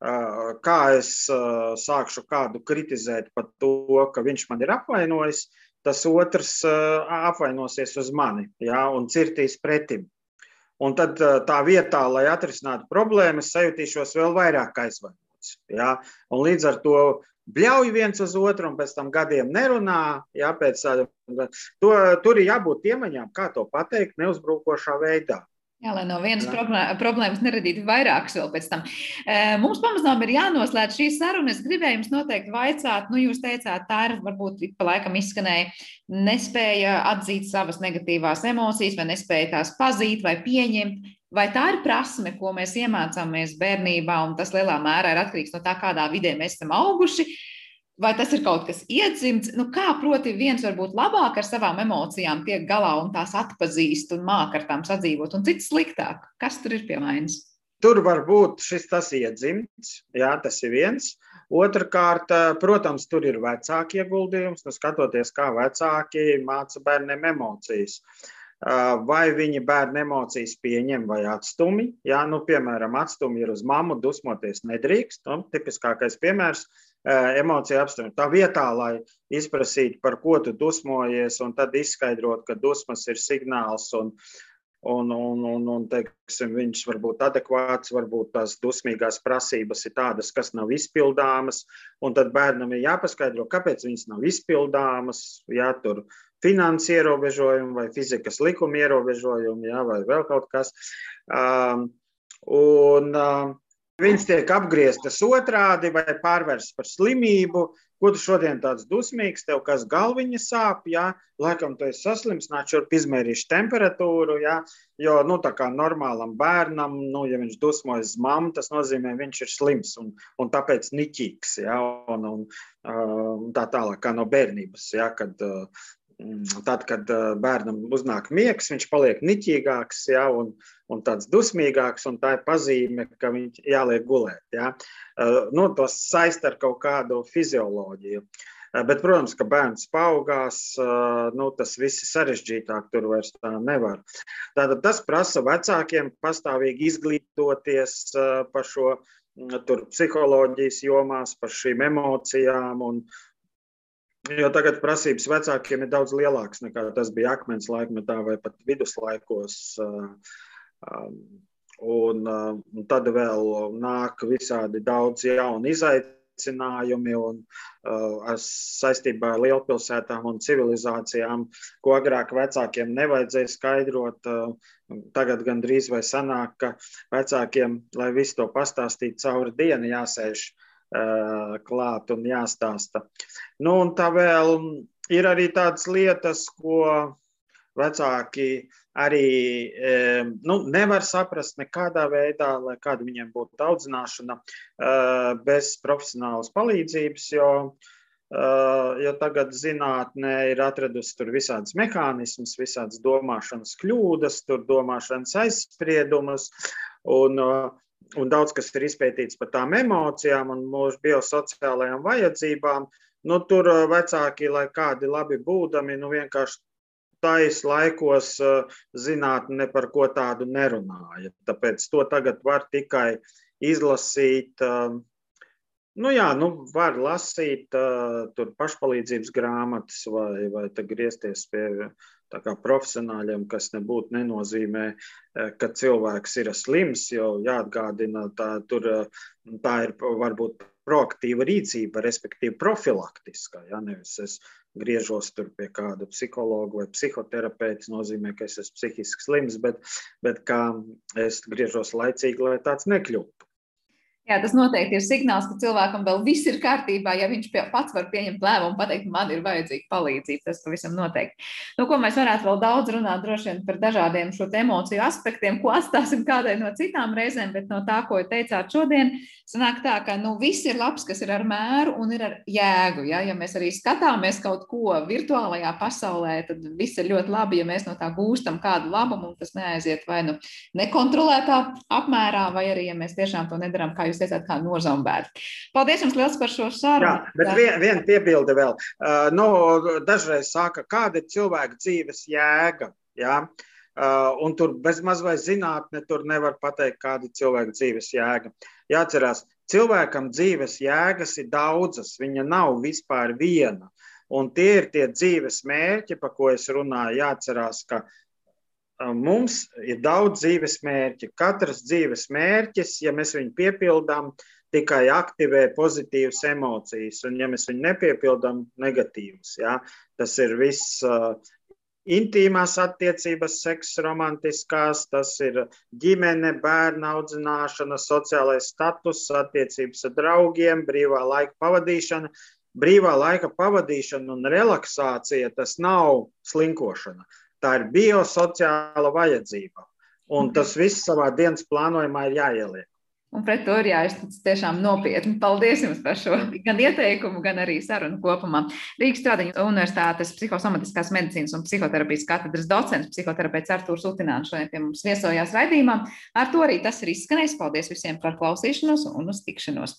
kā es sākšu kādu kritizēt par to, ka viņš man ir apvainojis, tas otrs apvainosies uz mani ja? un cirtīs pretim. Un tad tā vietā, lai atrisinātu problēmu, es sajutīšos vēl vairāk aizvainots. Ja? Un līdz ar to bļauj viens uz otru un pēc tam gadiem nerunā. Jā, pēc, to, tur ir jābūt iemaņām, kā to pateikt, neuzbrukošā veidā. Jā, lai no vienas problēmas neradītu vairākas vēl pēc tam. Mums pamazām ir jānoslēdz šī saruna. Es gribēju jums noteikti vaicāt, nu, jūs teicāt, tā ir varbūt pa laikam izskanēja, nespēja atzīt savas negatīvās emocijas, vai nespēja tās pazīt vai pieņemt. Vai tā ir prasme, ko mēs iemācāmies bērnībā, un tas lielā mērā ir atkarīgs no tā, kādā vidē mēs esam auguši, vai tas ir kaut kas iedzimts? Nu, kā, proti, viens varbūt labāk ar savām emocijām tiek galā un tās atpazīst un māk ar tām sadzīvot, un cits sliktāk? Kas tur ir pie vainas? Tur var būt šis tas iedzimts, jā, tas ir viens. Otrakārt, protams, tur ir vecāki ieguldījums, nu, skatoties, kā vecāki māca bērniem emocijas. Uh, vai viņi bērnu emocijas pieņem vai atstumi. Jā, nu, piemēram, atstumi ir uz mammu, dusmoties nedrīkst. Nu, tipiskākais piemērs - emocija apstumi. Tā vietā, lai izprasītu, par ko tu dusmojies, un tad izskaidrot, ka dusmas ir signāls un, un, un, un, un teiksim, viņš var būt adekvāts, varbūt tās dusmīgās prasības ir tādas, kas nav izpildāmas, tad bērnam ir jāpaskaidro, kāpēc viņas nav izpildāmas. Jā, tur finanses ierobežojumi vai fizikas likuma ierobežojumi, jā, vai vēl kaut kas. Um, un, uh, Viņas tiek apgrieztas otrādi vai pārvērstas par slimību. Ko tu šodien tāds dusmīgs, tev kas galviņa sāp, jā, laikam tu esi saslims, nāc šurp izmērīšu temperatūru, jā, jo, nu, tā kā normālam bērnam, nu, ja viņš dusmojas mammu, tas nozīmē, viņš ir slims un, un tāpēc niķīgs, jā, un, un uh, tā tālāk kā no bērnības, jā, kad uh, Mm, tad, kad bērnam uznāk miegs, viņš paliek niķīgāks ja, un, un tāds dusmīgāks, un tā ir pazīme, ka viņš jāliek gulēt. Ja. Nu, tas saist ar kaut kādu fizioloģiju. Bet, protams, ka bērns paaugās, nu, tas viss ir sarežģītāk, tur vairs tā nevar. Tātad tas prasa vecākiem pastāvīgi izglītoties par šo tur, psiholoģijas jomās, par šīm emocijām un, Jo tagad prasības vecākiem ir daudz lielākas nekā tas bija akmens laikmetā vai pat viduslaikos. Un, un tad vēl nāk visādi daudz jaunu izaicinājumu, un uh, saistībā ar lielpilsētām un civilizācijām, ko agrāk vecākiem nevajadzēja skaidrot. Uh, tagad gandrīz vai sanāk, ka vecākiem, lai visu to pastāstītu cauri dienu, jāsēž uh, klāt un jāstāsta. Nu, un tā vēl ir arī tādas lietas, ko vecāki arī nu, nevar saprast nekādā veidā, lai kāda viņiem būtu audzināšana bez profesionālas palīdzības, jo jo tagad zinātnē ir atradusi tur visādas mehānismus, visādas domāšanas kļūdas, tur domāšanas aizspriedumus. Un, un daudz kas ir izpētīts par tām emocijām un mūsu biosociālajām vajadzībām. Nu, tur vecāki, lai kādi labi būdami, nu, vienkārši tais laikos zinātne par ko tādu nerunāja. Tāpēc to tagad var tikai izlasīt. Nu, jā, nu, var lasīt tur pašpalīdzības grāmatas vai, vai griezties pie profesionāļiem, kas nebūtu nenozīmē, ka cilvēks ir slims, jo jāatgādina, tā, tur, tā ir varbūt proaktīva rīcība, respektīvi profilaktiskā. Ja? Nevis es griežos pie kāda psihologa vai psihoterapeita, tas nozīmē, ka es esmu psihiski slims, bet, bet kā es griežos laicīgi, lai tāds nekļūtu. Jā, tas noteikti ir signāls, ka cilvēkam vēl viss ir kārtībā. Ja viņš pats var pieņemt lēmumu, pateikt, man ir vajadzīga palīdzība, tas pavisam noteikti. Nu, ko mēs varētu vēl daudz runāt vien par dažādiem šo emociju aspektiem, ko atstāsim kādai no citām reizēm, bet no tā, ko teicāt šodien, sanāk tā, ka nu, viss ir labs, kas ir ar mēru un ir ar jēgu. Ja, ja mēs arī skatāmies kaut ko virtuālajā pasaulē, tad viss ir ļoti labi, ja mēs no tā gūstam kādu labumu un tas neaiziet vai nu nekontrolētā apmērā, vai arī, ja mēs tiešām to nedaram, kā jūs teicāt, kā nozombēt. Paldies jums liels par šo sarunu. Jā, bet viena vien piebilde vēl. Uh, nu, dažreiz saka, kāda ir cilvēka dzīves jēga. Jā? Uh, un tur bezmaz vai zinātne tur nevar pateikt, kāda ir cilvēka dzīves jēga. Jāatcerās, cilvēkam dzīves jēgas ir daudzas, viņa nav vispār viena. Un tie ir tie dzīves mērķi, par ko es runāju. Jāatcerās, ka mums ir daudz dzīves mērķi. Katrs dzīves mērķis, ja mēs viņu piepildām, tikai aktivē pozitīvas emocijas, un ja mēs viņu nepiepildām, negatīvas. Ja? Tas ir viss. Uh, Intīmās attiecības, seks, romantiskās, tas ir ģimene, bērna audzināšana, sociālais status, attiecības ar draugiem, brīvā laika pavadīšana. Brīvā laika pavadīšana un relaksācija tas nav slinkošana. Tā ir biosociāla vajadzība. Un mhm. tas viss savā dienas plānojumā ir jāieliek. Un pret to ir jāiztic tiešām nopietni. Paldies jums par šo gan ieteikumu, gan arī sarunu kopumā. Rīgas Stradiņu Universitātes psihosomatiskās medicīnas un psihoterapijas katedras docents, psihoterapeits Artūrs Utināns šodien pie mums viesojās raidījumā. Ar to arī tas ir izskanējis. Paldies visiem par klausīšanos un uz tikšanos!